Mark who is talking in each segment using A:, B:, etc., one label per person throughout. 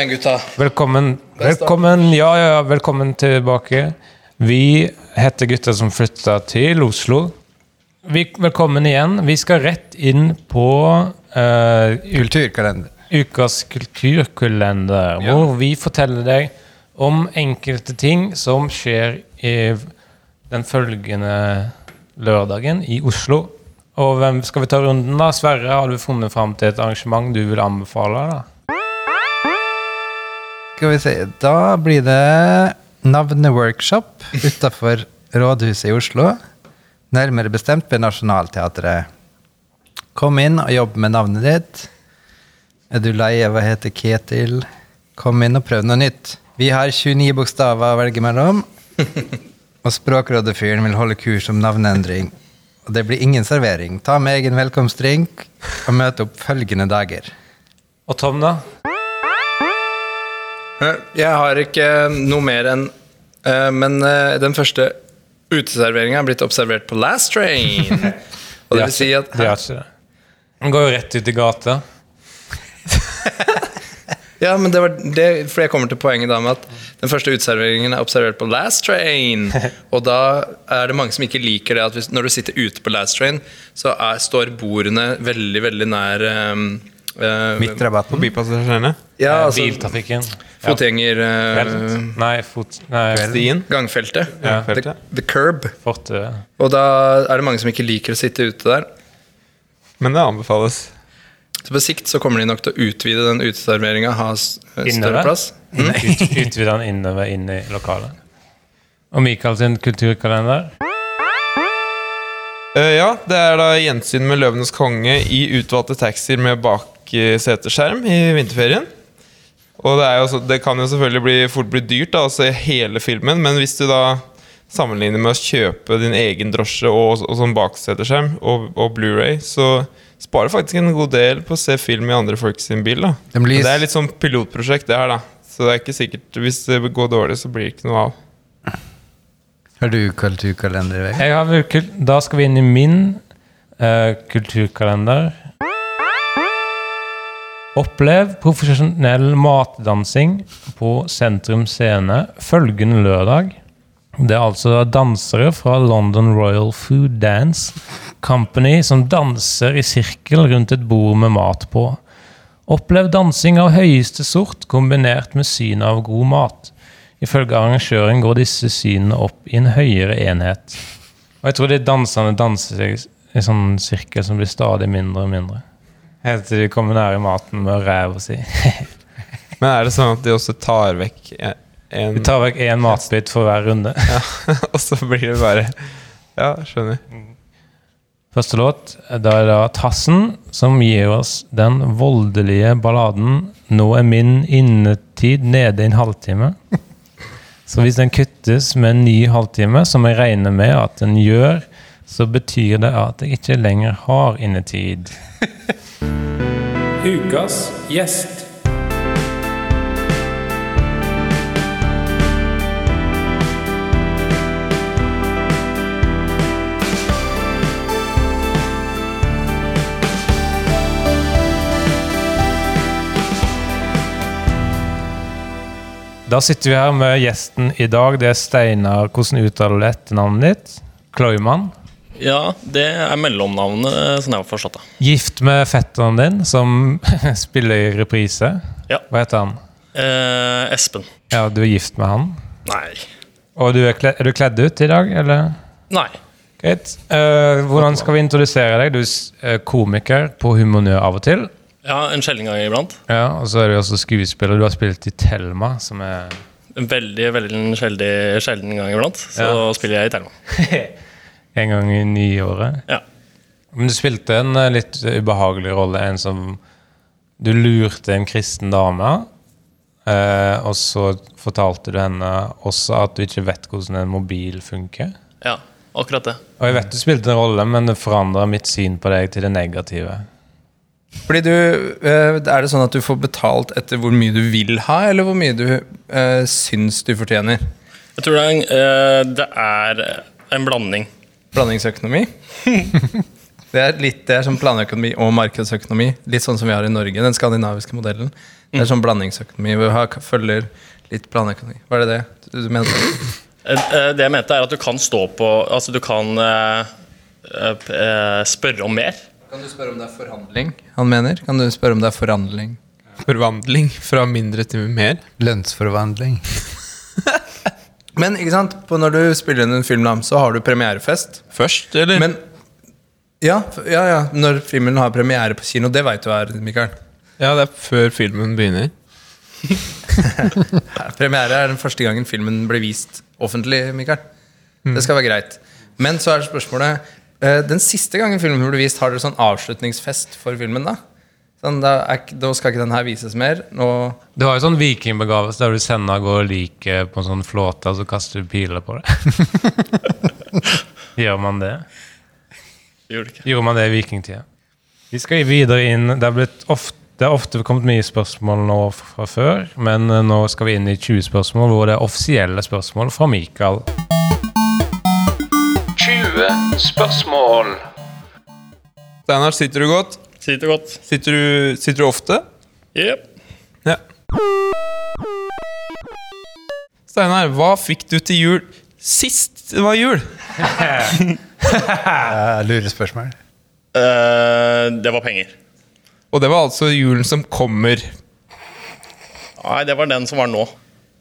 A: Igjen, gutta.
B: Velkommen, velkommen, ja, ja, ja, velkommen tilbake. Vi heter Gutter som flytta til Oslo. Vi, velkommen igjen. Vi skal rett inn på uh,
C: Kulturkalender.
B: ukas kulturkalender,
A: Ja.
B: hvor vi forteller deg om enkelte ting som skjer i den følgende lørdagen i Oslo. Og hvem skal vi ta runden, da? Sverre, har du funnet fram til et arrangement du vil anbefale? da?
C: Skal vi se, da blir det navneworkshop utafor Rådhuset i Oslo. Nærmere bestemt ved Nationaltheatret. Kom inn og jobb med navnet ditt. Er du lei av å hete Ketil? Kom inn og prøv noe nytt. Vi har 29 bokstaver å velge mellom. Og Språkrådet-fyren vil holde kurs om navneendring. Og det blir ingen servering. Ta med egen velkomstdrink og møte opp følgende dager.
B: Og Tom, da?
A: Eh, Jeg har ikke noe mer enn eh, Men eh, den første uteserveringa er blitt observert på Last Train. Og det vil si at
B: Det er ikke det. Den går jo rett ut i gata.
A: Ja, men det var det, for jeg kommer til poenget da med at den første uteserveringen er observert på Last Train. Og da er det mange som ikke liker det at hvis, når du sitter ute på Last Train, så er, står bordene veldig, veldig nær um, uh,
C: Midtrabatten.
D: Forbipassasjerene.
A: Ja,
B: Eh,
A: altså
B: Biltrafikken.
A: fotgjenger... Uh,
B: Nei, fot... Nei,
D: Stien.
A: gangfeltet.
B: Ja.
A: The, the curb.
B: Forte.
A: Og da er det mange som ikke liker å sitte ute der.
D: Men det anbefales.
A: Så på sikt så kommer de nok til å utvide den uteserveringa, ha større
B: Innover?
A: plass.
B: Ut, Utvide den innover inn i lokalet. Og Mikael sin kulturkalender.
D: Uh, ja, det er da gjensyn med Løvenes konge i utvalgte taxier med bakseteskjerm i vinterferien. Og det, er jo, det kan jo selvfølgelig bli, fort bli dyrt da, å se hele filmen, men hvis du da sammenligner med å kjøpe din egen drosje og, og sånn bakseteskjerm og, og Blu-ray, så sparer faktisk en god del på å se film i andre folk sin bil. da.
C: Blir-
D: Det er litt sånn pilotprosjekt, det her, da. Så det er ikke sikkert Hvis det går dårlig, så blir det ikke noe av.
C: Har du kulturkalender?
B: Jeg har vel kul da skal vi inn i min uh, kulturkalender. Opplev profesjonell matdansing på Sentrum Scene følgende lørdag. Det er altså dansere fra London Royal Food Dance Company som danser i sirkel rundt et bord med mat på. Opplev dansing av høyeste sort kombinert med synet av god mat. Ifølge arrangøren går disse synene opp i en høyere enhet. Og jeg tror de danserne danser i sånn sirkel som blir stadig mindre og mindre. Helt til de kommer nær i maten med ræva si.
D: Men er det sånn at de også tar vekk en
B: Vi tar vekk én matbit for hver runde.
D: ja, Og så blir det bare Ja, skjønner.
B: Første låt da er da Tassen, som gir oss den voldelige balladen 'Nå er min innetid nede i en halvtime'. Så hvis den kuttes med en ny halvtime, som jeg regner med at den gjør, så betyr det at jeg ikke lenger har innetid. Ukas gjest. Da sitter vi her med gjesten i dag. Det er Steinar. Hvordan uttaler du etternavnet ditt? Kloimann.
E: Ja, det er mellomnavnet, sånn jeg har forstått det.
B: Gift med fetteren din, som spiller i reprise.
E: Ja.
B: Hva heter han?
E: Eh, Espen.
B: Ja, du er gift med han.
E: Nei.
B: Og du er, kledd, er du kledd ut i dag, eller?
E: Nei.
B: Greit. Eh, hvordan skal vi introdusere deg? Du er eh, komiker på Humornø av og til.
E: Ja, en sjelden gang iblant.
B: Ja, Og så er du også skuespiller. Du har spilt i Thelma, som er
E: En veldig, veldig sjelden, sjelden gang iblant. Så
B: Ja.
E: spiller jeg i Thelma.
B: en gang i nyåret.
E: Ja.
B: Men du spilte en eh, litt ubehagelig rolle. En som Du lurte en kristen dame, eh, og så fortalte du henne også at du ikke vet hvordan en mobil funker.
E: ja, akkurat det.
B: Og jeg vet du spilte en rolle, men det forandra mitt syn på deg til det negative.
A: Fordi du, eh, Er det sånn at du får betalt etter hvor mye du vil ha, eller hvor mye du eh, syns du fortjener?
E: Jeg tror det er, en, eh, det er en blanding.
A: Blandingsøkonomi? Det er litt det er sånn planøkonomi og markedsøkonomi. Litt sånn som vi har i Norge, den skandinaviske modellen. Det er sånn blandingsøkonomi vi har, følger litt planøkonomi. Hva det det du mente?
E: Eh, eh, Det jeg mente, er at du kan stå på Altså, du kan eh, eh, eh, spørre om mer.
A: Kan du spørre om det er forhandling? Han mener? Kan du spørre om det er forhandling?
D: Forvandling fra mindre til mer.
C: Lønnsforvandling.
A: Men ikke sant, på når du spiller inn en film, så har du premierefest.
D: Først, eller?
A: Men ja, ja, ja, når filmen har premiere på kino, det veit du er, Mikael.
D: ja, det er før filmen begynner.
A: Premiere er den første gangen filmen blir vist offentlig, Mikael. Det skal være greit. Men så er spørsmålet eh, Den siste gangen filmen blir vist, har dere sånn avslutningsfest for filmen da? Sånn, da, er, da skal ikke den her vises mer. Nå
B: Du har jo sånn vikingbegavelse der du sender av gårde liket på en sånn flåte, og så kaster du piler på det. Gjør man det?
E: Gjorde.
B: Gjorde man det i vikingtida? Vi skal videre inn Det er, ofte, det er ofte kommet mye spørsmål nå fra før, men eh, nå skal vi inn i 20 spørsmål hvor det er offisielle spørsmål fra Mikael. 20 spørsmål.
D: Steinar, sitter du godt?
E: Sitter godt.
D: Sitter du, sitter du ofte?
E: Yep.
D: Ja. Steinar, hva fikk du til jul sist det var jul?
C: Ja, Lurespørsmål.
E: Uh, det var penger.
D: Og det var altså julen som kommer.
E: Nei, det var den som var nå.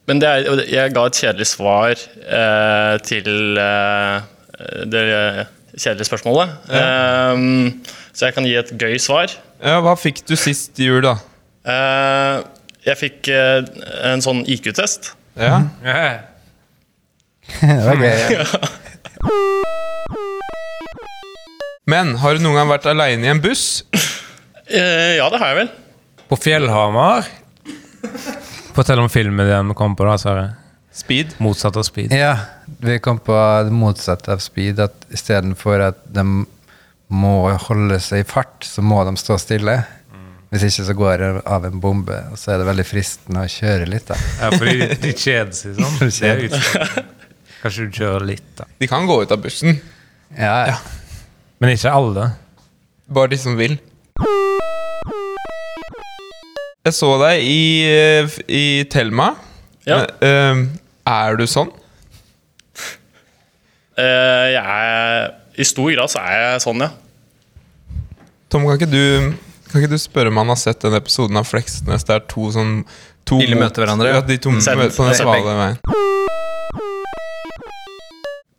E: Men det er, jeg ga et kjedelig svar eh, til eh, det kjedelige spørsmålet. Eh, så jeg kan gi et gøy svar.
D: Ja, Hva fikk du sist jul, da?
E: Eh, jeg fikk eh, en sånn IQ-test.
D: Ja.
C: Det var gøy. Ja.
D: Men har du noen gang vært aleine i en buss?
E: Eh, ja, det har jeg vel.
B: På Fjellhamar Fortell om filmen den kom på, da, Sverre.
D: Speed?
B: Motsatt av speed.
C: ja, vi kom på det motsatte av speed. At istedenfor at de må holde seg i fart, så må de stå stille. Hvis ikke så går det av en bombe, og så er det veldig fristende å kjøre litt. da.
B: Ja, fordi de kjeder seg sånn.
C: De.
B: Kanskje du kjører litt, da.
D: De kan gå ut av bussen.
C: Ja, ja.
B: Men ikke alle.
D: Bare de som vil. Jeg så deg i, eh, i Thelma.
E: Ja.
D: Men, eh, er du sånn?
E: Eh, jeg er, I stor grad så er jeg sånn, ja.
D: Tom, kan ikke du, kan ikke du spørre om han har sett den episoden av Fleksnes der to sånn to mot-
A: møter hverandre,
D: Ja, de to
E: Sett-
D: møter på den
E: svale
D: veien.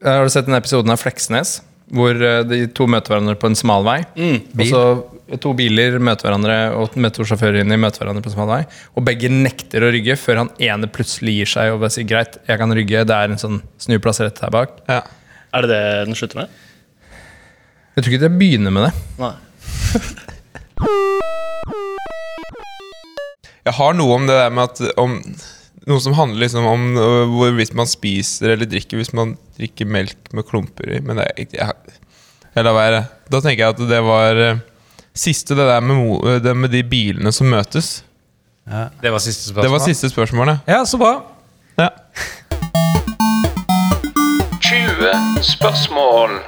A: Eh, Har du sett den episoden av Fleksnes? Hvor eh, de to møter hverandre på en smal vei.
E: Mm.
A: Og så To biler møter hverandre, og inni møter hverandre på en smal vei. Og begge nekter å rygge før han ene plutselig gir seg og bare sier greit, jeg kan rygge. Det er en sånn snuplass rett her bak.
D: Ja.
E: Er det det den slutter med?
A: Jeg tror ikke jeg begynner med det.
E: Nei.
D: Jeg har noe om det der med at om, Noe som handler liksom om øh, hvorvidt man spiser eller drikker hvis man drikker melk med klumper i. Men det er ikke jeg, lar være. Da tenker jeg at det var øh, siste, det der med, mo- øh, det med de bilene som møtes.
B: Det var siste spørsmål.
D: Det var siste spørsmålet.
B: Ja, så bra.
D: Ja.
B: 20 spørsmål.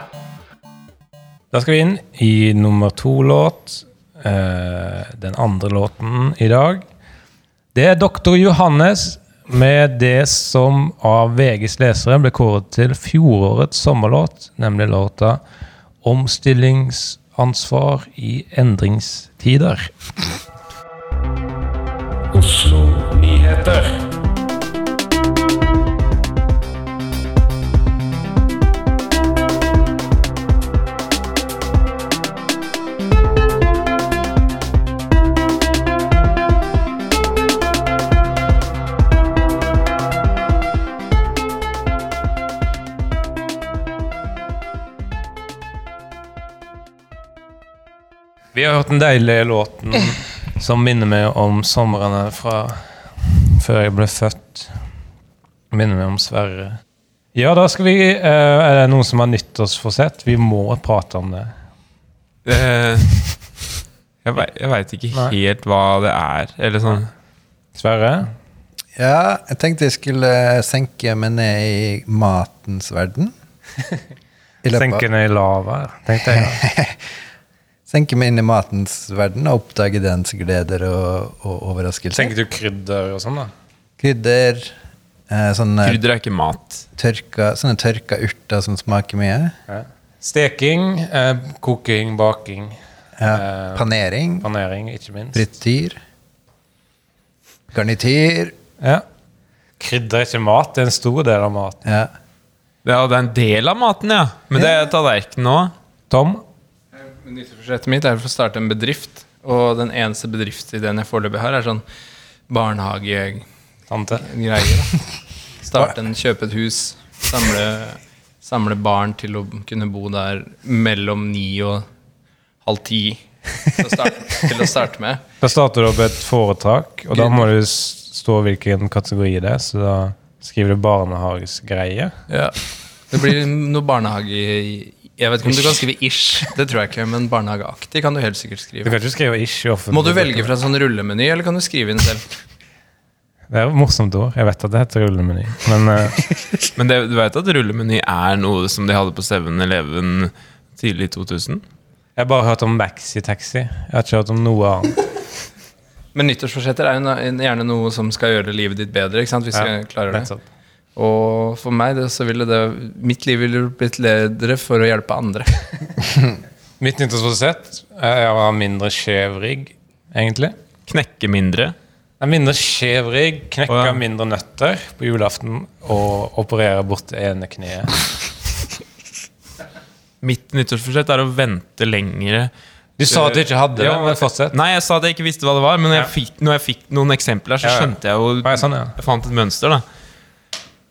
B: Da skal vi inn i nummer to-låt. Eh, den andre låten i dag. Det er Dr. Johannes med det som av VGs lesere ble kåret til fjorårets sommerlåt, nemlig låta 'Omstillingsansvar i endringstider'. Oslo Nyheter. Vi har hørt den deilige låten som minner meg om somrene fra før jeg ble født. Minner meg om Sverre. Ja, da skal vi uh, Er det noen som har nyttårsforsett? Vi må prate om det.
D: Uh, jeg vei- veit ikke
B: Nei.
D: helt hva det er. Eller sånn
B: Sverre?
C: Ja, jeg tenkte jeg skulle senke meg ned i matens verden. I
B: Senke ned i lava, tenkte jeg.
C: Senke meg inn i matens verden og oppdage dens gleder og, og overraskelser.
B: Tenker du krydder og sånn, da?
C: Krydder, eh, sånne,
D: Krydder er ikke mat.
C: tørka, sånne tørka urter som smaker mye.
B: Ja. Steking, eh, koking, baking,
C: Ja.
B: Eh,
C: Panering,
B: panering, ikke minst.
C: frityr, garnityr.
B: Ja. Krydder er ikke mat, det er en stor del av maten.
C: Ja.
D: Ja, det er en del av maten, ja. Men det er tallerkenen òg.
B: Tom?
A: Nyttårsforsettet mitt er å starte en bedrift. Og den eneste bedriftsideen jeg foreløpig har, er sånn barnehagegreier. Starte en, kjøpe et hus, samle, samle barn til å kunne bo der mellom ni og halv ti. Til å starte, til å starte med.
B: Da starter du opp et foretak, og da må du stå hvilken kategori det er. Så da skriver du barnehagesgreie.
A: Ja. Det blir noe barnehage Jeg vet ikke om du kan skrive ish, det tror jeg ikke, men barnehageaktig kan du helt sikkert skrive.
B: Du kan ikke skrive ish i offentlig.
A: Må du velge fra en sånn rullemeny, eller kan du skrive inn selv?
B: Det er jo morsomt ord. Jeg vet at det heter rullemeny. Men eh,
D: Men det, du vet at rullemeny er noe som de hadde på 7-Eleven tidlig i 2000?
B: jeg har bare hørt om Maxi-taxi. Jeg har ikke hørt om noe annet.
A: Men nyttårsforsetter er jo gjerne noe som skal gjøre livet ditt bedre, ikke sant? hvis
B: Ja,
A: jeg klarer det.
B: nettopp.
A: Og for meg det, så ville det Mitt liv ville blitt ledere for å hjelpe andre.
B: Mitt nyttårsforsett er å ha mindre skjev rigg, egentlig.
D: Knekke mindre.
B: Er mindre skjev rigg, knekke
D: oh, ja.
B: mindre nøtter på julaften og operere bort det ene kneet.
D: Mitt nyttårsforsett er å vente lengre.
B: Du sa at du ikke hadde det,
D: Ja,
B: men fortsett.
D: Nei, jeg sa at jeg ikke visste hva det var, men
B: Ja.
D: jeg fikk, når jeg fikk noen eksempler, så skjønte jeg jo
B: ja, sånn, ja.
D: Jeg fant et mønster, da.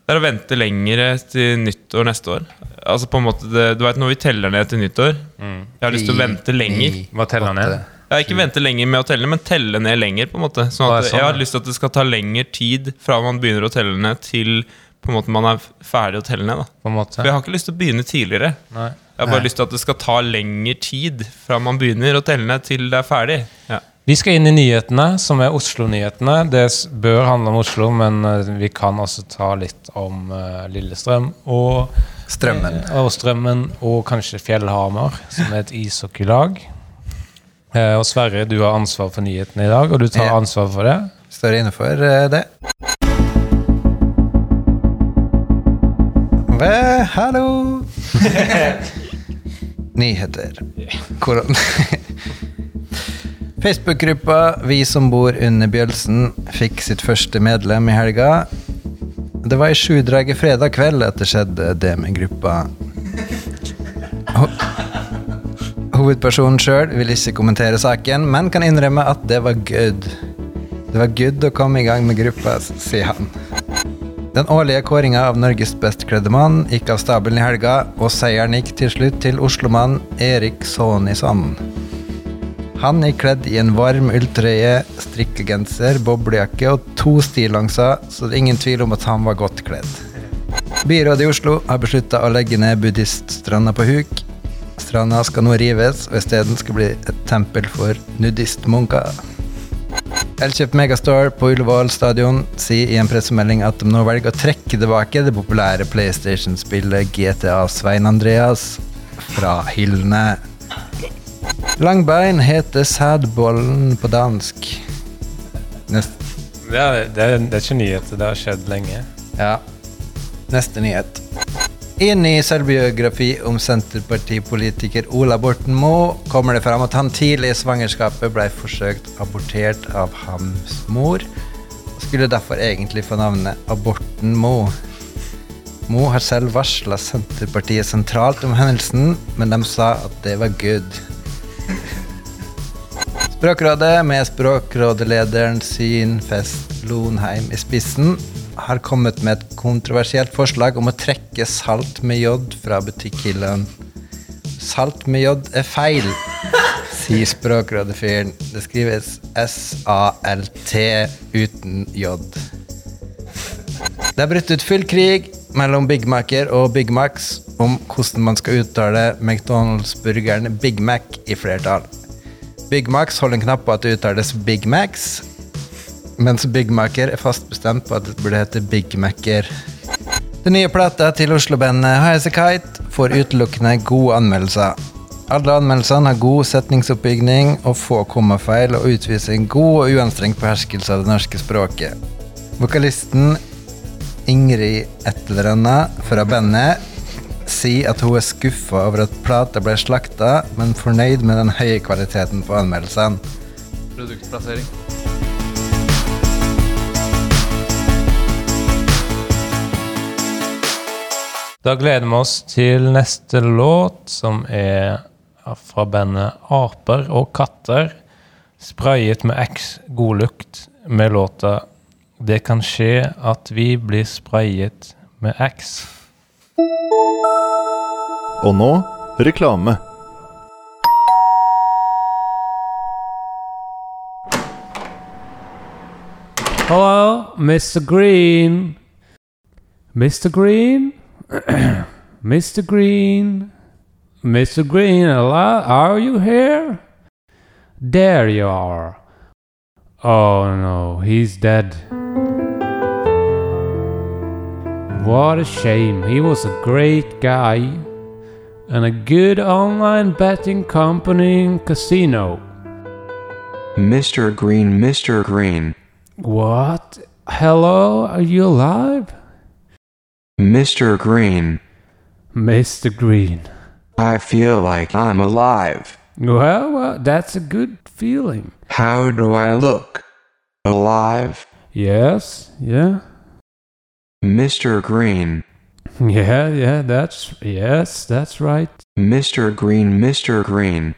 D: Det er å vente lengre til nyttår neste år. Altså på en måte det, Du vet når vi teller ned til nyttår?
B: Mm.
D: Jeg har lyst til å vente lenger.
B: Hva teller ned.
D: Jeg har ikke vente lenger med å telle, men telle ned lenger. på en måte Sånn at
B: sånn,
D: Jeg har lyst til at det skal ta lengre tid fra man begynner å telle ned, til på en måte man er ferdig å telle ned. da
B: På en måte.
D: For Jeg har ikke lyst til å begynne tidligere.
B: Nei.
D: Jeg har bare
C: Nei.
D: lyst til at det skal ta lengre tid fra man begynner å telle ned, til det er ferdig. Ja.
B: Vi skal inn i nyhetene, som er Oslo-nyhetene. Det bør handle om Oslo, men eh, vi kan også ta litt om eh, Lillestrøm og
C: Strømmen.
B: eh, og Strømmen og kanskje Fjellhamar, som er et ishockeylag. Og Sverre, du har ansvar for nyhetene i dag, og du tar ansvar for det.
C: Står inne for eh, det. Ve, hallo! Nyheter. Koron... Facebook-gruppa Vi som bor under Bjølsen fikk sitt første medlem i helga. Det var i sjudraget fredag kveld at det skjedde, det med gruppa. Ho Hovedpersonen sjøl vil ikke kommentere saken, men kan innrømme at det var good. Det var good å komme i gang med gruppa, sier han. Den årlige kåringa av Norges best kledde mann gikk av stabelen i helga, og seieren gikk til slutt til oslomann Erik Sonison. Han er kledd i en varm ulltrøye, strikkegenser, boblejakke og to stillongser, så det er ingen tvil om at han var godt kledd. Byrådet i Oslo har beslutta å legge ned buddhiststranda på Huk. Stranda skal nå rives, og isteden skal bli et tempel for nudistmunker. Elkjøp Megastore på Ullevål stadion sier i en pressemelding at de nå velger å trekke tilbake det populære PlayStation-spillet GTA Svein Andreas fra hyllene. Langbein heter sædbollen på dansk. Nest,
B: Det er, det, er, det er ikke nyheter, det har skjedd lenge.
C: ja. Neste nyhet. Inn i selvbiografi om Senterpartipolitiker Ola Borten Moe kommer det fram at han tidlig i svangerskapet ble forsøkt abortert av hans mor, og skulle derfor egentlig få navnet Aborten Moe. Moe har selv varsla Senterpartiet sentralt om hendelsen, men de sa at det var good. Språkrådet, med språkrådelederen sin Fest Lonheim i spissen, har kommet med et kontroversielt forslag om å trekke salt med jod fra butikkhyllen. Salt med jod er feil, sier språkrådefyren. Det skrives S-A-L-T uten jod. Det er brutt ut full krig mellom Big Mac-er og Big Macs om hvordan man skal uttale McDonald's-burgeren Big Mac i flertall. Big Max holder en knapp på at det uttales Big Max, mens Big Mac-er er fast bestemt på at det burde hete Big Mac-er. Den nye plata til Oslo-bandet Highasakite får utelukkende gode anmeldelser. Alle anmeldelsene har god setningsoppbygning og få kommafeil og utviser en god og uanstrengt beherskelse av det norske språket. Vokalisten Ingrid et fra bandet sier at hun er skuffa over at plata ble slakta, men fornøyd med den høye kvaliteten på anmeldelsene.
A: Produktplassering.
B: Da gleder vi oss til neste låt, som er fra bandet Aper og katter. Sprayet med X godlukt med låta 'Det kan skje at vi blir sprayet med X'.
F: Og nå reklame.
G: Hello, Mr. Green. Mr. Green? Mr. Green? Mr. Green. Are you here? There you are. Oh no, he's dead. What a shame. He was a great guy and a good online betting company and casino.
H: Mr. Green, Mr. Green,
G: What? Hello? Are you alive?
H: Mr. Green.
G: Mr. Green.
H: I feel like I'm alive.
G: Well, well, that's a good feeling.
H: How do I look? Alive?
G: Yes, yeah.
H: Mr. Green.
G: Yeah, yeah, that's yes, that's right.
H: Mr. Green, Mr. Green.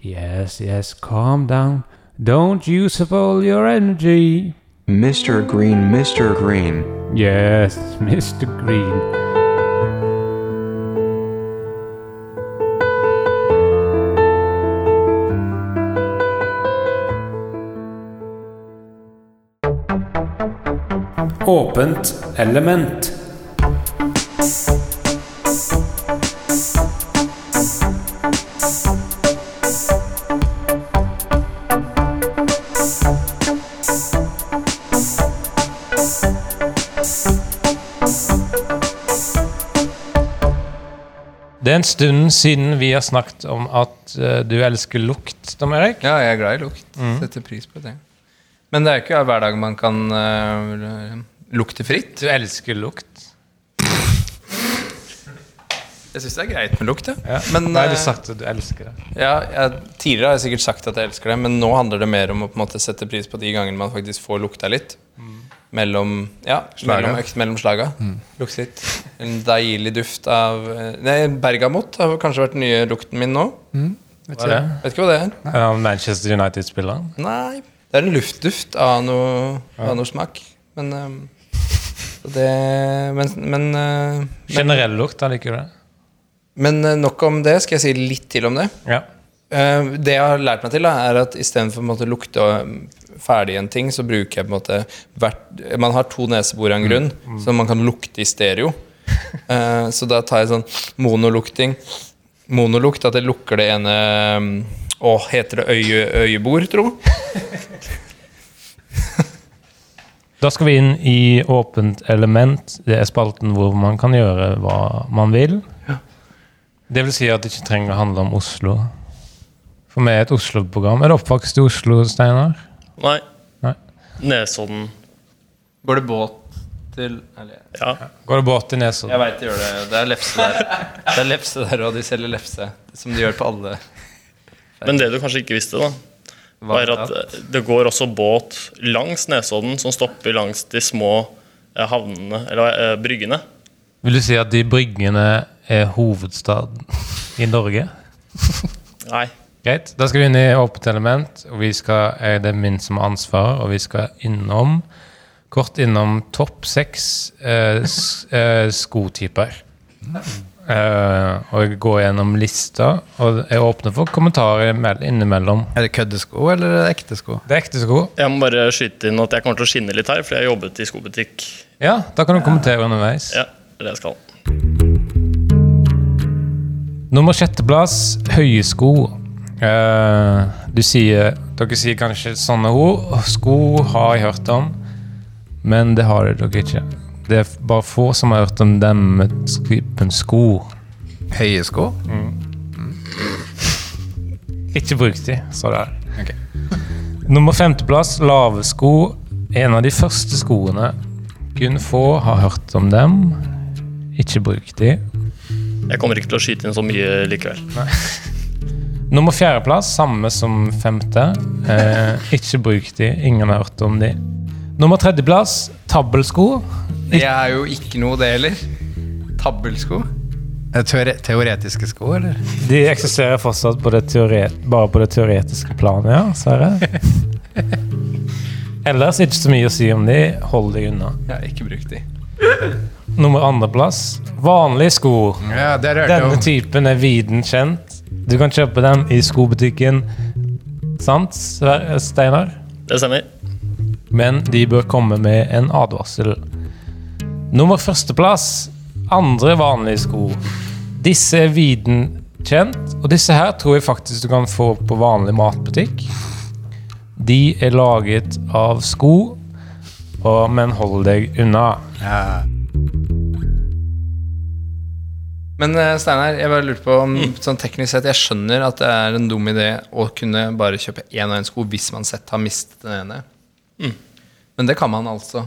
G: Yes, yes, calm down. Don't use up all your energy.
H: Mr. Green, Mr. Green.
G: Yes, Mr. Green.
B: Åpent element. Er en stund siden vi har snakket om at uh, du elsker lukt, Tom Erik.
A: Ja, jeg er glad i lukt. Setter pris på det. Men det er ikke hver dag man kan uh, lukte fritt.
B: Du elsker lukt.
A: Jeg syns det er greit med lukt, ja.
B: Ja.
A: Men,
B: Nei, du
A: eh,
B: sagt at du elsker det.
A: Ja, jeg, tidligere har jeg sikkert sagt at jeg elsker det, men nå handler det mer om å måte sette pris på de gangene man faktisk får lukta litt. Mellom ja, mellom, økt, mellom slaga. Lukte litt. En deilig duft av eh, Nei, bergamot har kanskje vært den nye lukten min nå.
B: Mm. Vet, ikke.
A: Vet ikke hva det er.
B: Ja, Manchester United-spilleren.
A: Nei, det er en luftduft av noe, av noe smak. Men um, så det Men, men, uh,
B: Generell lukt, da liker du det?
A: men nok om det. Skal jeg si litt til om det?
B: Ja.
A: Eh, det jeg har lært meg til, da, er at istedenfor å lukte ferdig en ting, så bruker jeg på en måte hvert, Man har to nesebor av en grunn, så man kan lukte i stereo. uh, så da tar jeg sånn monolukting. Monolukt, at jeg lukker det ene um, Å, heter det øye, øyebord, tro?
B: Da skal vi inn i åpent element. Det er spalten hvor man kan gjøre hva man vil. Det vil si at det ikke trenger å handle om Oslo. For meg er et Oslo-program. Er du oppvokst i Oslo, Steinar?
E: Nei.
B: Nei.
E: Nesodden.
A: Går det båt til eller,
E: Ja.
B: Går det båt til Nesodden?
A: Jeg veit det gjør det. Det er lefse der. Det er lefse der, og de selger lefse. Som de gjør på alle.
E: Men det du kanskje ikke visste, da, var at eh, det går også båt langs Nesodden som stopper langs de små eh, havnene, eller eh, bryggene.
B: Vil du si at de bryggene er hovedstaden i Norge?
E: Nei.
B: Greit. Da skal vi inn i åpent element, og vi skal, er det min som har ansvar, og vi skal innom Kort innom topp seks eh, eh, skotyper. Eh, og gå gjennom lista, og jeg åpner for kommentarer innimellom.
C: Er det køddesko eller er det ekte sko?
B: Det er ekte sko.
E: Jeg må bare skyte inn at jeg kommer til å skinne litt her, for jeg jobbet i skobutikk.
B: Ja, da kan du kommentere underveis.
E: Ja, det det jeg skal.
B: Nummer sjetteplass, høye sko. Eh, du sier, dere sier kanskje sånne ord. Sko har jeg hørt om, men det har dere ikke. Det er bare få som har hørt om dem med typen sko.
C: Høye sko?
B: Ikke bruk de, så det er.
C: Okay.
B: Nummer femteplass, lave sko. En av de første skoene. Kun få har hørt om dem. Ikke bruk de.
E: Jeg kommer ikke til å skyte inn så mye likevel.
B: Nummer fjerdeplass, samme som femte. Eh, ikke bruk de. Ingen har hørt om de. Nummer tredjeplass, tabbelsko.
A: Det er jo ikke noe, det heller. Tabbelsko.
C: Er det Teore teoretiske sko, eller?
B: De eksisterer fortsatt på det bare på det teoretiske planet, ja, Sverre. Ellers ikke så mye å si om de. Hold deg unna.
A: Ja, ikke bruk de.
B: Nummer andreplass, vanlige sko.
C: Ja, det rørte
B: Denne typen er viden kjent. Du kan kjøpe dem i skobutikken. Sant, Steinar?
E: Det stemmer.
B: Men de bør komme med en advarsel. Nummer førsteplass, andre vanlige sko. Disse er viden kjent, og disse her tror jeg faktisk du kan få på vanlig matbutikk. De er laget av sko, og, men hold deg unna.
C: ja.
A: Men eh, Steinar, jeg bare lurte på om sånn teknisk sett Jeg skjønner at det er en dum idé å kunne bare kjøpe én og én sko hvis man sett har mistet den ene. Men det kan man altså.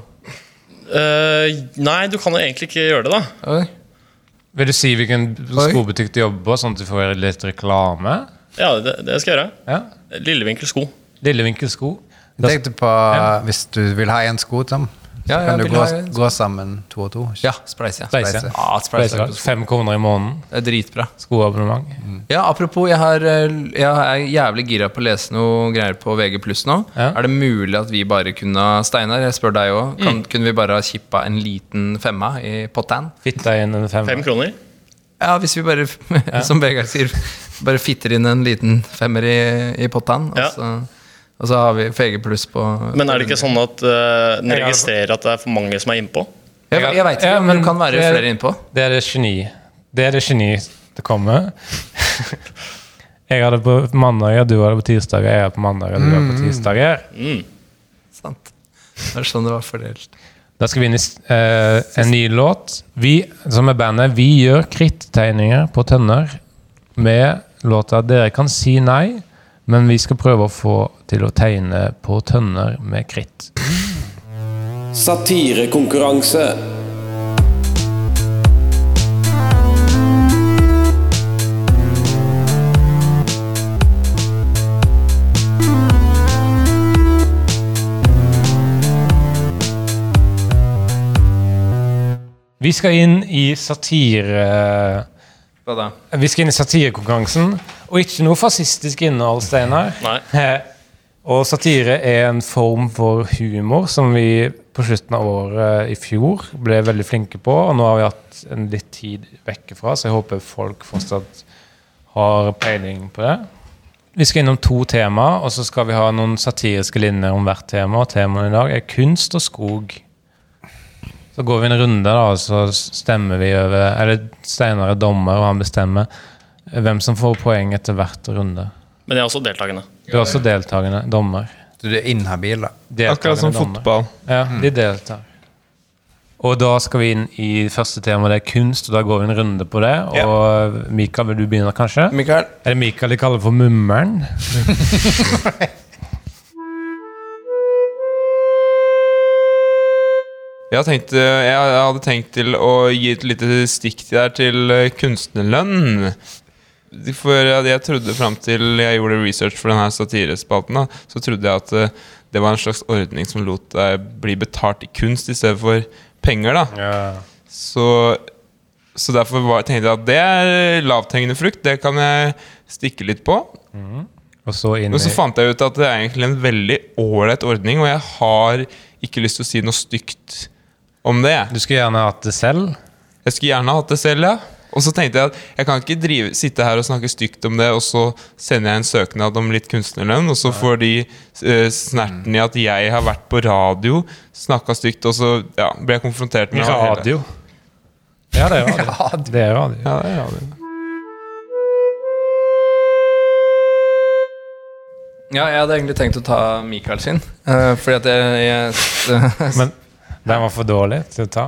E: Uh, nei, du kan jo egentlig ikke gjøre det, da.
A: Oi.
B: Vil du si hvilken skobutikk du jobber på, sånn at du får litt reklame?
E: Ja, det, det skal jeg gjøre.
B: Ja.
E: Lillevinkel sko.
B: Lillevinkel sko.
C: Jeg tenkte på hvis du vil ha én sko, Tom, så
A: Ja, ja,
C: kan du gå,
A: ha en-
C: gå sammen to og to.
A: Ja, Spleise.
B: Spleise.
A: Ja, Spleise.
B: Fem kroner i måneden.
A: Det er dritbra.
B: Skoabonnement.
A: Ja, Apropos, jeg, har, eh, jeg er jævlig gira på å lese noe greier på VG pluss nå.
B: Ja.
A: Er det mulig at vi bare kunne Steinar, jeg spør deg òg. Kunne vi bare ha kippa en liten femma i potten?
B: Fitta inn en femma.
E: Fem kroner.
A: Ja, hvis vi bare, som Vegard sier, bare fitter inn en liten femmer i, i potten. Og,
E: Ja.
A: så, og så har vi VG pluss på
E: Men er det ikke sånn at uh, den registrerer at det er for mange som er innpå?
A: Jeg, jeg veit ikke
B: Ja, men
A: det kan være
B: det-
A: flere innpå.
B: Det er det geni. Det er det geni det kommer. Jeg hadde på mandager, du hadde på tirsdager, jeg hadde på mandager, du hadde på tirsdager.
E: Mm.
A: Sant. Det er sånn det var fordelt.
B: Da skal vi inn i uh, en ny låt. Vi, som er bandet, vi gjør krittegninger på tønner med låta 'Dere kan si nei', men vi skal prøve å få til å tegne på tønner med kritt.
I: Satirekonkurranse.
B: Vi skal inn i satire...
A: Hva da?
B: Vi skal inn i satirekonkurransen, og ikke noe fascistisk innhold, Steinar. Og satire er en form for humor som vi på slutten av året i fjor ble veldig flinke på. Og nå har vi hatt en litt tid vekk fra, så jeg håper folk fortsatt har peiling på det. Vi skal innom to tema, og så skal vi ha noen satiriske linjer om hvert tema. Og temaet i dag er kunst og skog. Så går vi en runde, da, og så stemmer vi over Eller Steinar er dommer, og han bestemmer hvem som får poeng etter hvert runde.
E: Men jeg er også deltakende.
B: Du er også deltakende dommer.
C: Så du er inhabil, da.
D: Akkurat som
B: dommer.
D: fotball.
B: Ja, de deltar. Og da skal vi inn i første tema, det er kunst, og da går vi en runde på det. Og Mikael, vil du begynne, kanskje?
A: Mikael?
B: Er det Mikael de kaller for Mummeren?
D: Jeg, tenkt, eh, jeg hadde tenkt til å gi et lite stikk der til eh, kunstnerlønn. For jeg, trodde fram til jeg gjorde research for denne satirespalten, da, så trodde jeg at eh, det var en slags ordning som lot deg bli betalt i kunst i stedet for penger. da
B: Ja.
D: Så, så derfor var, tenkte jeg at det er lavthengende frukt. Det kan jeg stikke litt på.
B: Og så inn
D: og så fant jeg ut at det er egentlig en veldig ålreit ordning, og jeg har ikke lyst til å si noe stygt om det.
B: Du skulle gjerne hatt det selv.
D: Jeg skulle gjerne hatt det selv, ja. Og så tenkte jeg at jeg kan ikke drive, sitte her og snakke stygt om det, og så sender jeg en søknad om litt kunstnerlønn, og så får de uh, snerten i at jeg har vært på radio, snakka stygt, og så ja, ble jeg konfrontert med
B: Radio. Ja, det er radio. Det er radio.
D: Ja, det er radio.
A: Ja, jeg hadde egentlig tenkt å ta Mikael sin. Uh, fordi at jeg, jeg
B: Men den var for dårlig til å ta.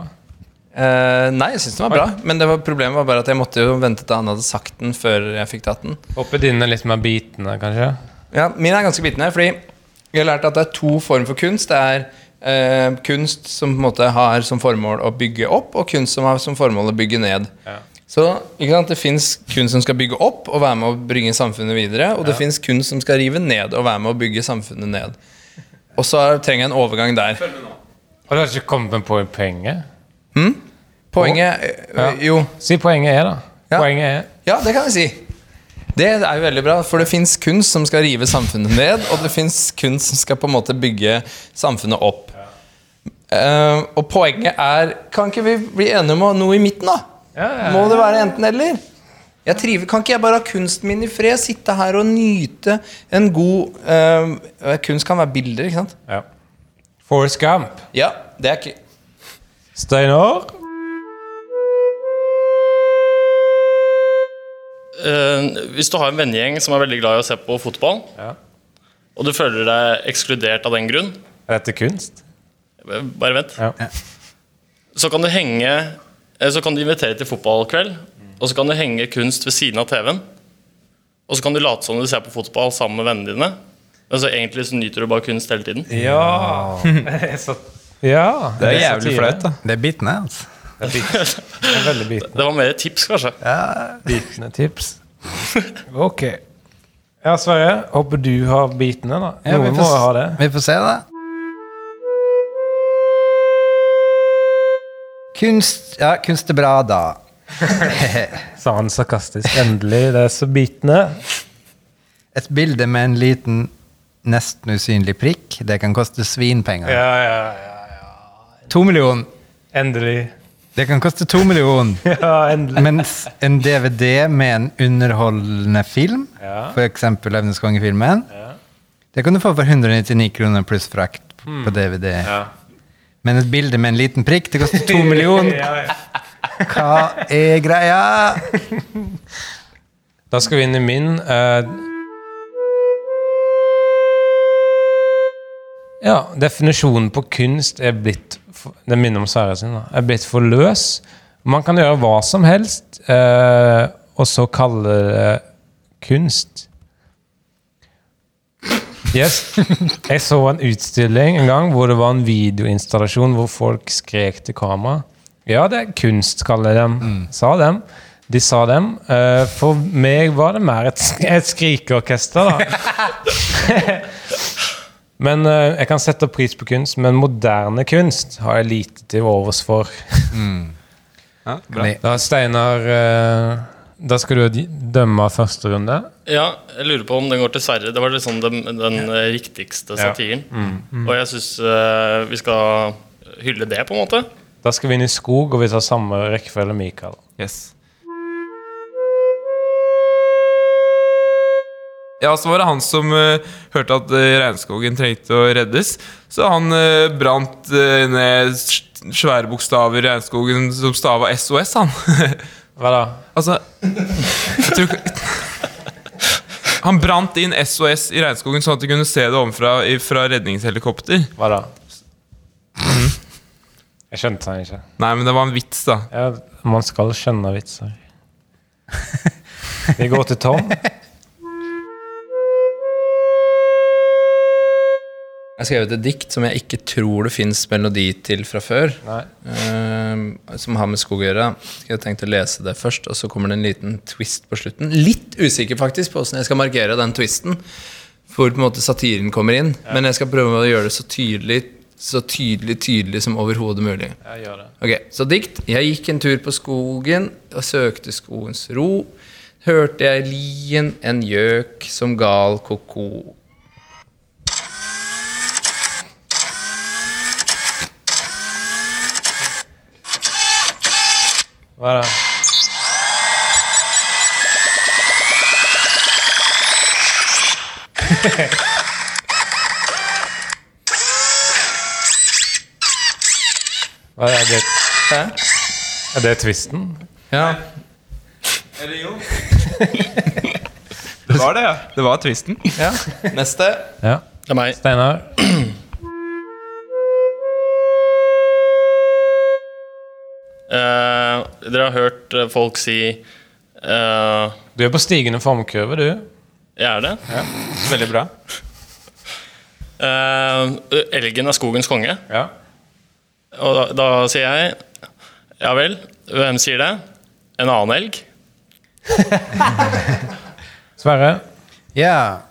A: Eh, nei, jeg syns den var bra. Men det var, problemet var bare at jeg måtte jo vente til han hadde sagt den, før jeg fikk tatt den.
B: Håper dine er litt bitende, kanskje?
A: Ja, Min er ganske bitende, fordi jeg har lært at det er to former for kunst. Det er uh, kunst som på en måte har som formål å bygge opp, og kunst som har som formål å bygge ned.
B: Ja.
A: Så Det fins kunst som skal bygge opp og være med å bringe samfunnet videre. Og det fins kunst som skal rive ned og være med å bygge samfunnet ned. Og så er- trenger jeg en overgang der.
B: Har du ikke kommet med på poenget?
A: Poenget eh,
B: Ja.
A: Jo,
B: Si poenget er, da.
A: Ja.
B: Poenget er
A: ja, det kan jeg si. Det er jo veldig bra, for det fins kunst som skal rive samfunnet ned, og det fins kunst som skal på en måte bygge samfunnet opp. Uh, og poenget er Kan ikke vi bli enige om noe i midten, da? Må det være enten-eller? Jeg triver, Kan ikke jeg bare ha kunsten min i fred? Sitte her og nyte en god uh, Kunst kan være bilder, ikke sant?
B: ja. Forrest Gump.
A: Ja, det er ikke
B: Steinar?
E: Uh, hvis du har en vennegjeng som er veldig glad i å se på fotball,
B: Ja.
E: og du føler deg ekskludert av den grunn
B: Er dette kunst?
E: Bare vent.
B: Ja.
E: Så kan du henge eh, Så kan du invitere til fotballkveld, og så kan du henge kunst ved siden av TV-en. Og så kan du late som du ser på fotball sammen med vennene dine. Men så egentlig så nyter du bare kunst hele tiden.
B: Ja. Så Ja.
D: Det er
B: så
D: jævlig
B: tidlig.
D: flaut, da.
C: Det er bitende, altså.
B: Det er bit- det er veldig bitende.
E: Det var mer tips, kanskje.
B: Bitende tips. Ok. Ja, Sverre. Håper du har bitende, da.
C: Ja, vi
B: Noen må ha det.
C: Vi får se, da. Kunst Ja, kunst er bra, da.
B: Sa han sarkastisk. Endelig. Det er så bitende.
C: Et bilde med en liten, nesten usynlig prikk, det kan koste svinpenger.
B: Ja, ja, ja.
C: To millioner.
B: Endelig.
C: Det kan koste to millioner.
B: Ja, endelig.
C: Mens en DVD med en underholdende film,
B: Ja.
C: for eksempel Løvenes konge-filmen, det kan du få for 199 kroner pluss frakt på DVD.
B: Hmm. Ja.
C: Men et bilde med en liten prikk, det koster to millioner.
B: Ja, ja.
C: Hva er greia?
B: Da skal vi inn i min. eh, ja, definisjonen på kunst er blitt for- Det minner om Sverre sin. da, Er blitt for løs. Man kan gjøre hva som helst, eh, og så kalle det kunst. Yes. Jeg så en utstilling en gang hvor det var en videoinstallasjon hvor folk skrek til kamera. Ja, det er kunst, kaller de dem. Sa dem. De sa dem. Eh, for meg var det mer et, sk- et skrikeorkester, da. men uh, jeg kan sette pris på kunst, men moderne kunst har jeg lite til overs for.
D: Ja, bra.
B: Da, Steinar uh, Da skal du dømme første runde.
E: Ja, jeg lurer på om den går til Sverre. Det var liksom den, den ja. riktigste
B: Ja.
E: satiren. Og jeg syns vi skal hylle det, på en måte.
B: Da skal vi inn i skog, og vi tar samme rekkefølge Mikael.
D: Yes. Ja, så var det han som uh, hørte at uh, regnskogen trengte å reddes. Så han uh, brant ned svære bokstaver i regnskogen som stava SOS, han.
B: Hva da?
D: altså tror Han brant inn SOS i regnskogen sånn at de kunne se det ovenfra i- fra redningshelikopter.
B: Hva da? Jeg skjønte den ikke.
D: Nei, men det var en vits, da.
B: Ja, man skal skjønne vitser. Vi går til Tom.
A: Jeg har skrevet et dikt som jeg ikke tror det fins melodi til fra før. Eh, som har med skog å gjøre. Jeg har tenkt å lese det først, og så kommer det en liten twist på slutten. Litt usikker faktisk på hvordan jeg skal markere den twisten. Hvor på en måte satiren kommer inn. Men jeg skal prøve å gjøre det så tydelig så tydelig tydelig som overhodet mulig.
B: Jeg gjør det.
A: Ok, Så dikt. Jeg gikk en tur på skogen og søkte skogens ro. Hørte jeg lien en gjøk som gal ko-ko.
B: Hva er det? Hva er det?
A: Hæ?
B: Er det twisten?
A: Ja.
D: Eller jo. det var det, ja. Det var twisten.
A: ja. Neste.
B: Ja.
E: Det er meg. Eh, dere har hørt eh, folk si uh,
B: Du er på stigende formkurve, du.
E: Jeg er det.
D: Veldig bra.
E: Uh, elgen er skogens konge.
B: Ja.
E: Og da, da sier jeg Ja vel, hvem sier det? En annen elg?
B: Sverre?
C: Ja.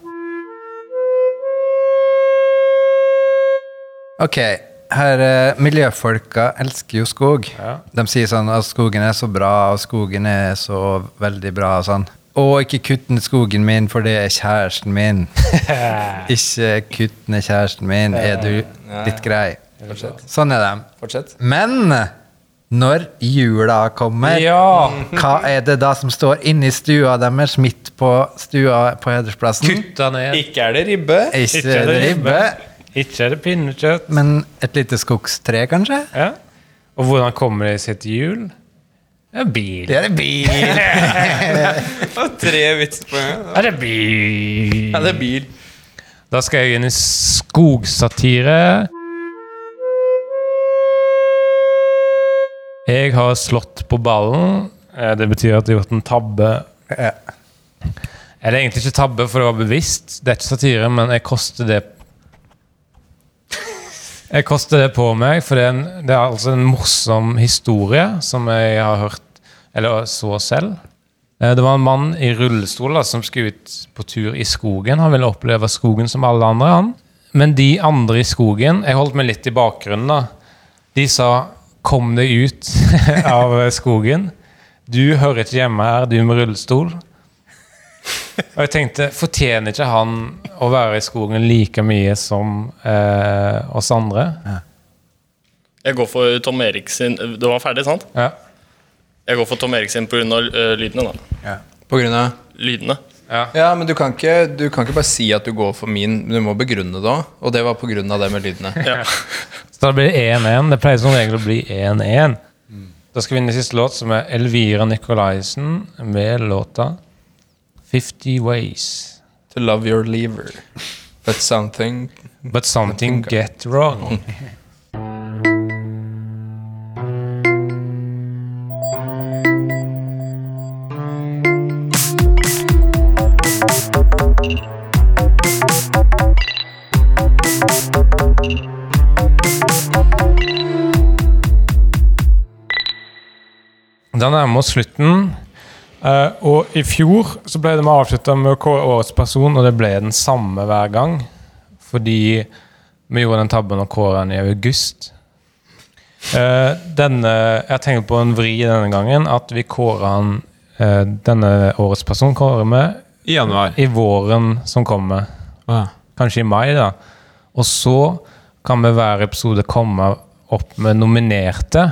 C: Ok, her eh, Miljøfolka elsker jo skog.
B: Ja.
C: De sier sånn at skogen er så bra, og skogen er så veldig bra og sånn. Og ikke kutt ned skogen min, for det er kjæresten min. ikke kutt ned kjæresten min, er du litt grei.
A: Fortsett.
C: Sånn er de.
A: Fortsett.
C: Men når jula kommer,
B: Ja!
C: hva er det da som står inni stua deres, midt på stua på Hedersplassen?
B: Kutta ned.
D: Ikke er det ribbe.
C: Ikke er det ribbe,
B: Ikke er det pinnekjøtt.
C: men et lite skogstre, kanskje?
B: Ja. Og hvordan kommer de seg til jul? Det er bil.
C: Det er en bil!
D: Og tre vitser på en gang.
B: Er det bil?
A: Ja, det er bil.
B: Da skal jeg inn i skogsatire. Jeg har slått på ballen. Eh, Det betyr at jeg har gjort en tabbe.
C: Ja.
B: Eller egentlig ikke tabbe, for det var bevisst. Det er ikke satire, men jeg koster det Jeg koster det på meg, for det er, en, det er altså en morsom historie som jeg har hørt, eller så selv. Eh, Det var en mann i rullestol da, som skulle ut på tur i skogen. Han ville oppleve skogen som alle andre. han. Men de andre i skogen Jeg holdt meg litt i bakgrunnen. da. De sa 'kom deg ut av skogen'. Du hører ikke hjemme her, du med rullestol. Og jeg tenkte, fortjener ikke han å være i skogen like mye som eh, oss andre?
E: Jeg går for Tom Erik sin Du var ferdig, sant?
B: Ja.
E: Jeg går for Tom Erik sin pga. Uh, lydene. da
A: På grunn av
E: Lydene.
A: Ja, men du kan, ikke, du kan ikke bare si at du går for min, men du må begrunne det òg. Og det var av det med lydene.
E: Ja.
B: Så da blir det 1-1. Det pleier som regel å bli 1-1. Da skal vi inn i siste låt, som er Elvira Nicolaisen med låta 50 Ways.
A: To love your lever. But something
B: But something get wrong. Da nærmer oss slutten. Eh, og i fjor så ble det avslutta med å kåre årets person, og det ble den samme hver gang. Fordi vi gjorde den tabben å kåre den i august. Uh, denne, jeg tenker på en vri denne gangen, at vi kårer han uh, Denne årets person kårer vi
D: I januar.
B: i våren som kommer.
D: Ah.
B: Kanskje i mai, da. Og så kan vi hver episode komme opp med nominerte.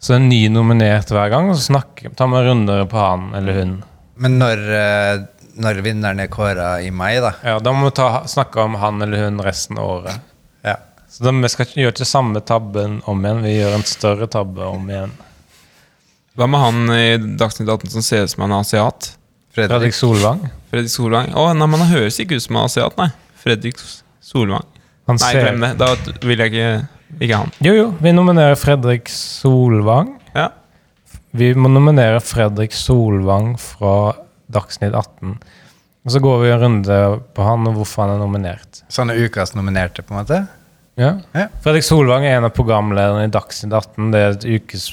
B: Så en ny nominert hver gang, og så snakker, tar vi runder på han eller hun.
C: Men når, eh, når vinneren er kåra i mai, da
B: Ja, Da må vi ta, snakke om han eller hun resten av året.
C: ja.
B: Så da, Vi skal ikke gjøre ikke samme tabben om igjen, vi gjør en større tabbe om igjen.
D: Hva med han i Dagsnytt 18 som ser ut som han er asiat?
B: Fredrik
C: Fredrik.
B: Solvang.
D: Fredrik Solvang? Å, nei, men han høres ikke ut som han er asiat, nei. Fredrik Solvang.
B: Han
D: Nei, glem det. Da vil jeg ikke Ikke han.
B: Jo, jo, vi nominerer Fredrik Solvang.
D: Ja.
B: Vi må nominere Fredrik Solvang fra Dagsnytt 18. Og så går vi en runde på han og hvorfor han er nominert.
C: Så han er ukas nominerte, på en måte?
B: Ja.
C: Ja.
B: Fredrik Solvang er en av programlederne i Dagsnytt 18. Det er et, ukes,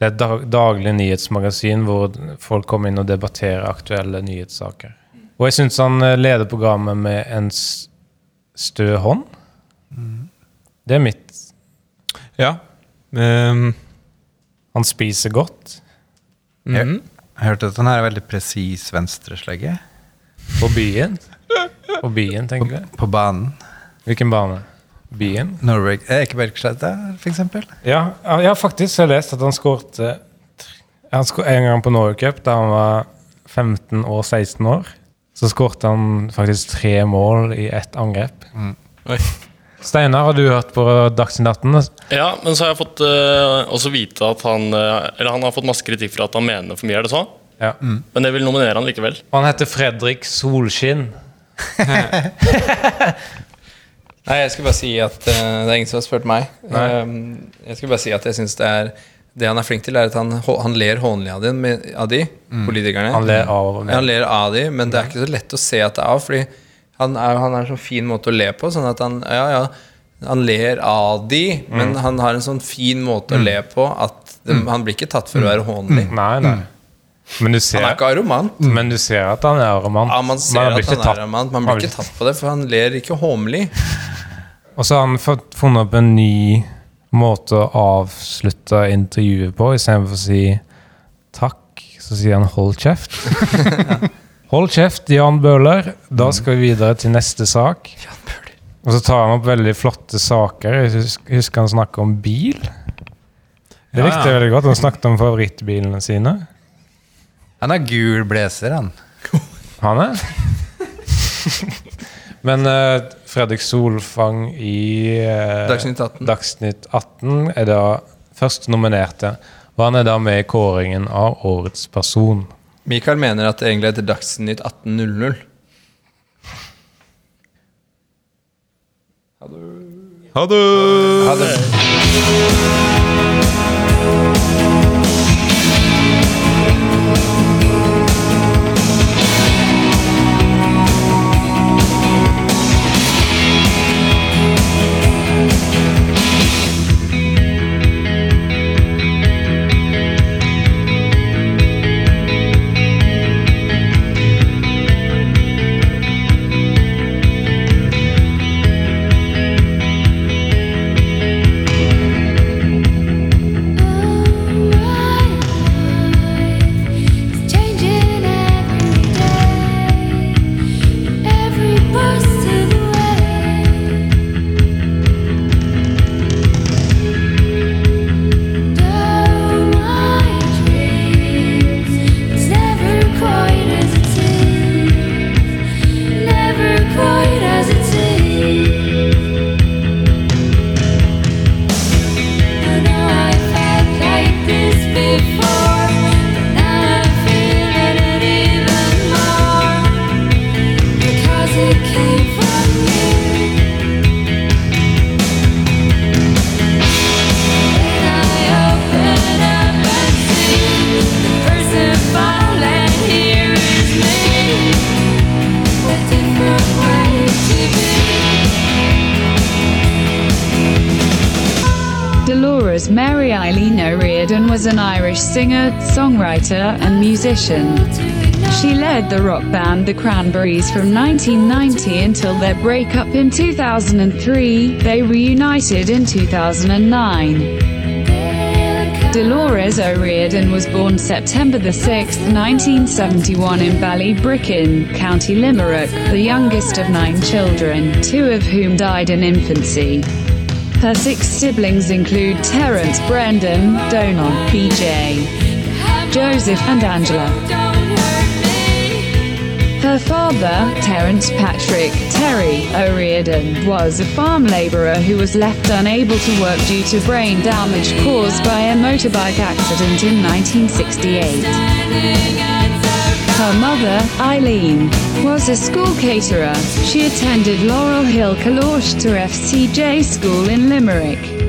B: det er et daglig nyhetsmagasin hvor folk kommer inn og debatterer aktuelle nyhetssaker. Og jeg syns han eh, leder programmet med en stø hånd. Det er mitt.
D: Ja. Um,
B: Han spiser godt
D: Mm.
C: Jeg hørte at han er veldig presis venstreslegge
B: på byen. På byen, tenker jeg.
C: på banen.
B: Hvilken bane? Byen?
C: Norway Er ikke Bergsletta, for eksempel?
B: Ja, jeg har faktisk lest at han skårte Han skår en gang på Norway Cup da han var 15 og 16 år. Så skårte han faktisk tre mål i ett angrep.
A: Oi.
B: Steinar, har du hørt på Dagsnytt 18?
E: Ja, men så har jeg fått uh, også vite at han uh, Eller han har fått masse kritikk for at han mener for mye, er det så?
B: Ja.
E: Men jeg vil nominere han likevel.
B: Han heter Fredrik Solskinn.
A: Nei, jeg skulle bare si at uh, det er ingen som har spurt meg. Um, jeg skulle bare si at jeg syns det er Det han er flink til, er at han, han ler hånlig av, av de politikerne.
B: Han ler av
A: Ja, han ler av de, men det er ikke så lett å se at det er av, fordi han er, han er en sånn fin måte å le på. Sånn at han, ja, ja, han ler av de, men han har en sånn fin måte å le på at det, han blir ikke tatt for å være hånlig.
B: Nei, nei. Men du
A: Han er ikke arrogant.
B: men du ser at han er arrogant.
A: Ja, man ser
B: man
A: at han er arrogant. Man blir ikke tatt på det, for han ler ikke håmelig.
B: Og så har han fått funnet opp en ny måte å avslutte intervjuet på. Istedenfor å si takk, så sier han hold kjeft. hold kjeft, Jan Bøhler. Da skal vi videre til neste sak. Og så tar han opp veldig flotte saker. Jeg husker han snakker om bil. Det likte jeg veldig godt. Han snakket om favorittbilene sine.
C: Han har gul blazer, han.
B: Han er. Men uh, Fredrik Solfang i uh,
A: Dagsnytt 18.
B: Dagsnytt 18 er da først nominerte. Og han er da med i kåringen av Årets person.
A: Mikael mener at det egentlig heter Dagsnytt 18.00.
D: Ha det!
A: Ha det.
J: Musician. She led the rock band The Cranberries from 1990 until their breakup in 2003. They reunited in 2009. Dolores O'Riordan was born September 6, 1971 in Ballybricken, County Limerick, the youngest of nine children, two of whom died in infancy. Her six siblings include Terence, Brendan, Donald, PJ, Joseph, and Angela. Her father, Terence Patrick Terry O'Riordan, was a farm labourer who was left unable to work due to brain damage caused by a motorbike accident in 1968. Her mother, Eileen, was a school caterer. She attended Laurel Hill Kalorster FCJ School in Limerick.